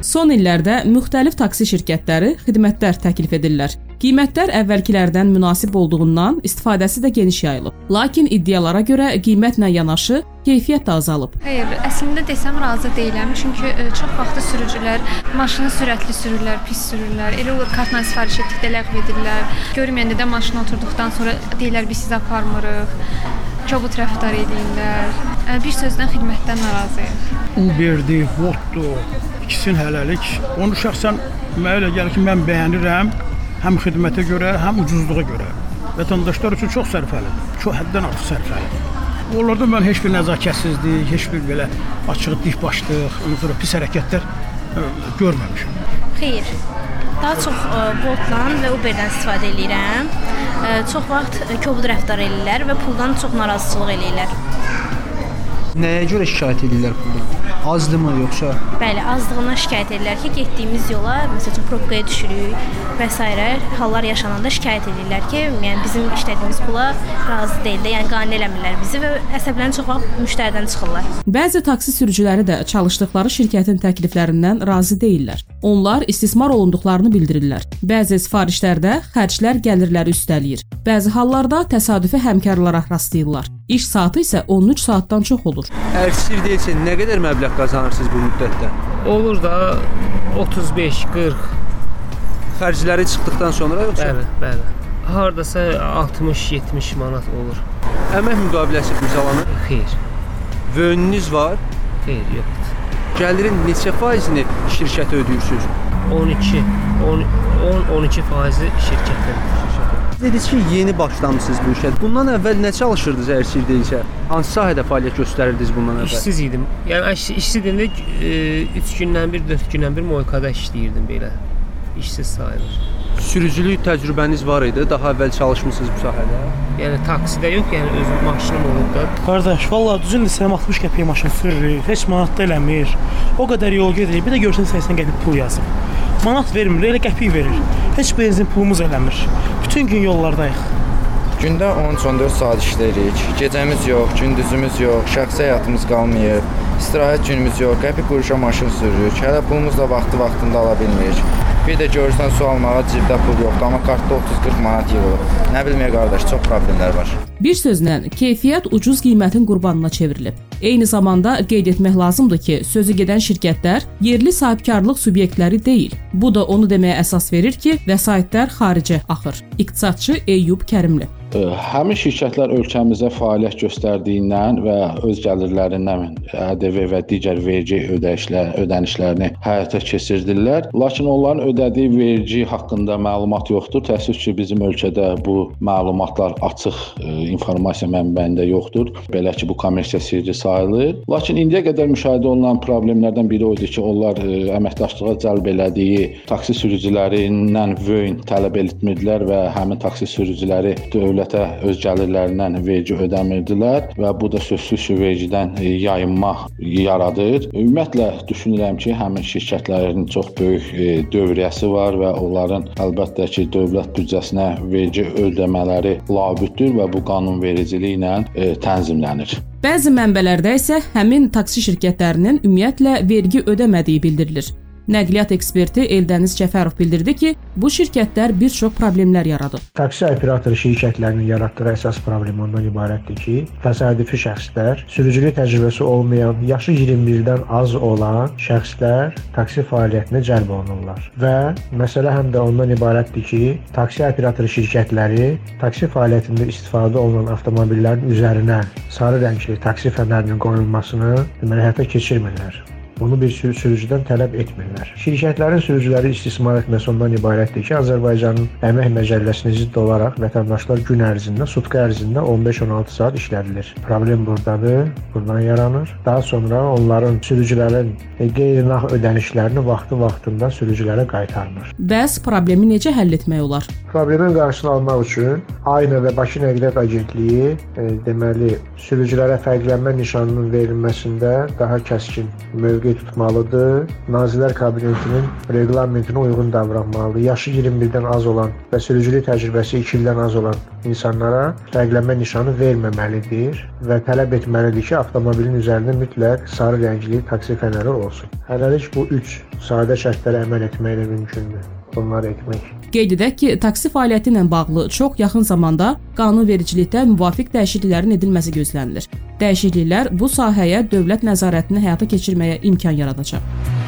Son illərdə müxtəlif taksi şirkətləri xidmətlər təklif edirlər. Qiymətlər əvvəlkilərdən münasib olduğundan istifadəsi də geniş yayılıb. Lakin iddialara görə qiymətlə yanaşı keyfiyyət də azalıb. Xeyr, əslində desəm razı deyiləm, çünki ə, çox vaxtı sürücülər maşını sürətli sürürlər, pis sürürlər. Elə olur kartla sifariş etdikdə ləğv edirlər. Görməyəndə də maşına oturduqdan sonra deyirlər biz sizi aparmırıq. Kobud rəftar edirlər. Ə, Bir sözlə xidmətdən narazıyıq. Uberdir, Voltdur. İkisini hələlik. Onu şəxsən mənə elə gəlir ki, mən bəyənirəm. Həm xidmətə görə, həm ucuzluğa görə. Vətəndaşlar üçün çox sərfəlidir. Çox həddən artıq sərfəlidir. Onlarda mən heç bir nəzakətsizlik, heç bir belə açıq dikbaşlıq, ondan sonra pis hərəkətlər ə, görməmişəm. Xeyr. Daha çox ə, Bolt-dan və Uber-dən istifadə edirəm. Ə, Çox vaxt kobud rəftar edirlər və puldan çox narazıçılıq edirlər. Nəyə görə şikayət edirlər puldan? Azdımı yoxsa? Bəli, azlığından şikayət edirlər ki, getdiyimiz yola, məsələn, probkaya düşürük və s. hallar yaşananda şikayət edirlər ki, yəni bizim işlədiyimiz pula razı deyil də, yəni qane eləmirlər bizi və əsəblənib çox vaxt müştəridən çıxırlar. Bəzi taksi sürücüləri də çalışdıqları şirkətin təkliflərindən razı deyillər. Onlar istismar olunduqlarını bildirirlər. Bəzi sifarişlərdə xərclər gəlirləri üstələyir. Bəzi hallarda təsadüfi həmkarlara rastlayırlar. İş saatı isə 13 saatdan çox olur. Əgər sir deyilsə, nə qədər məbləğ qazanırsınız bu müddətdə? Olur da 35, 40, Xərcləri çıxdıqdan sonra yoxsa? bəli, bəli. Hardasa 60-70 manat olur. Əmək müqaviləsi imzalanır. Xeyr, Vönünüz var. xeyr, yoxdur. Gəlirin neçə faizini şirkətə ödəyirsiniz? 12, 10, 10-12 faizi şirkətdən. Dediniz ki, yeni başlamısınız bu işə. Bundan əvvəl nə çalışırdınız əgər sir deyilsə? Hansı sahədə fəaliyyət göstərirdiniz bundan əvvəl? İşsiz idim. Yəni iş, işsiz idimdə 3 gündən bir, 4 gündən bir moykada işləyirdim belə. İşsiz sayılır. Sürücülük təcrübəniz var idi. Daha əvvəl çalışmısınız bu sahədə? Yəni taksidə yox, yəni özüm maşınım olub da. Qardaş, vallahi düzün desəm 60 qəpiyə maşın sürürük, heç manat da eləmir. O qədər yol gedirik, bir də görsən 80 qəpik pul yazıb. Manat vermir, elə qəpik verir. Heç benzin pulumuz eləmir. Bütün gün yollardayıq. Gündə 13-14 saat işləyirik. Gecəmiz yox, gündüzümüz yox, şəxsi həyatımız qalmayıb. İstirahət günümüz yox, qəpik quruşa maşın sürürük. Hələ pulumuz da vaxtı-vaxtında ala bilmirik. Bir də görürsən su almağa cibdə pul yoxdur, amma kartda 30-40 manat yığılıb. Nə bilmək qardaş, çox problemlər var. Bir sözlə, keyfiyyət ucuz qiymətin qurbanına çevrilib. Eyni zamanda qeyd etmək lazımdır ki, sözü gedən şirkətlər yerli sahibkarlıq subyektləri deyil. Bu da onu deməyə əsas verir ki, vəsaitlər xaricə axır. İqtisadçı Eyyub Kərimli Həmin şirkətlər ölkəmizdə fəaliyyət göstərdiyindən və öz gəlirlərindən ƏDV və digər vergi ödəyişlər, ödənişlərini həyata keçirdirlər. Lakin onların ödədiyi vergi haqqında məlumat yoxdur. Təəssüf ki, bizim ölkədə bu məlumatlar açıq ə, informasiya mənbəyində yoxdur. Belə ki, bu kommersiya sirri sayılır. Lakin indiyə qədər müşahidə olunan problemlərdən biri o idi ki, onlar ə, əməkdaşlığa cəlb elədiyi taksi sürücülərindən vöyn tələb etmirdilər və həmin taksi sürücüləri dövlətə öz gəlirlərindən vergi ödəmirdilər və bu da sözsüz ki, vergidən yayınma yaradır. Ümumiyyətlə düşünürəm ki, həmin şirkətlərin çox böyük e, dövriyyəsi var və onların əlbəttə ki, dövlət büdcəsinə vergi ödəmələri labüddür və bu qanunvericiliklə e, tənzimlənir. Bəzi mənbələrdə isə həmin taksi şirkətlərinin ümumiyyətlə vergi ödəmədiyi bildirilir. Nəqliyyat eksperti Eldəniz Cəfərov bildirdi ki, bu şirkətlər bir çox problemlər yaradır. Taksi operatoru şirkətlərinin yaratdığı əsas problem ondan ibarətdir ki, təsadüfi şəxslər, sürücülük təcrübəsi olmayan, yaşı 21-dən az olan şəxslər taksi fəaliyyətinə cəlb olunurlar. Və məsələ həm də ondan ibarətdir ki, taksi operatoru şirkətləri taksi fəaliyyətində istifadə olunan avtomobillərin üzərinə sarı rəngli taksi fənərinin qoyulmasını deməli həyata keçirmirlər. Bunu bir sürü sürücüdən tələb etmirlər. Şirkətlərin sürücüləri istismar etməsi ondan ibarətdir ki, Azərbaycanın əmək məcəlləsinə zidd olaraq vətəndaşlar gün ərzində, sutka ərzində 15-16 saat işlədilir. Problem burdadır, buradan yaranır. Daha sonra onların sürücülərin e, qeyri-nağd ödənişlərini vaxtı-vaxtında sürücülərə qaytarmır. Bəs problemi necə həll etmək olar? Problemin qarşısını almaq üçün AYNA və Bakı Nəqliyyat Agentliyi e, deməli sürücülərə fərqlənmə nişanının verilməsində daha kəskin mövqe mövqe tutmalıdır. Nazirlər Kabinetinin reqlamentinə uyğun davranmalıdır. Yaşı 21-dən az olan və sürücülük təcrübəsi 2 ildən az olan insanlara fərqlənmə nişanı verməməlidir və tələb etməlidir ki, avtomobilin üzərində mütləq sarı rəngli taksi fənəri olsun. Hələlik bu 3 sadə şərtlərə əməl etməklə mümkündür. Bunları etmək. Qeyd edək ki, taksi fəaliyyəti ilə bağlı çox yaxın zamanda qanunvericilikdə müvafiq dəyişikliklərin edilməsi gözlənilir. Dəyişikliklər bu sahəyə dövlət nəzarətini həyata keçirməyə imkan yaradacaq.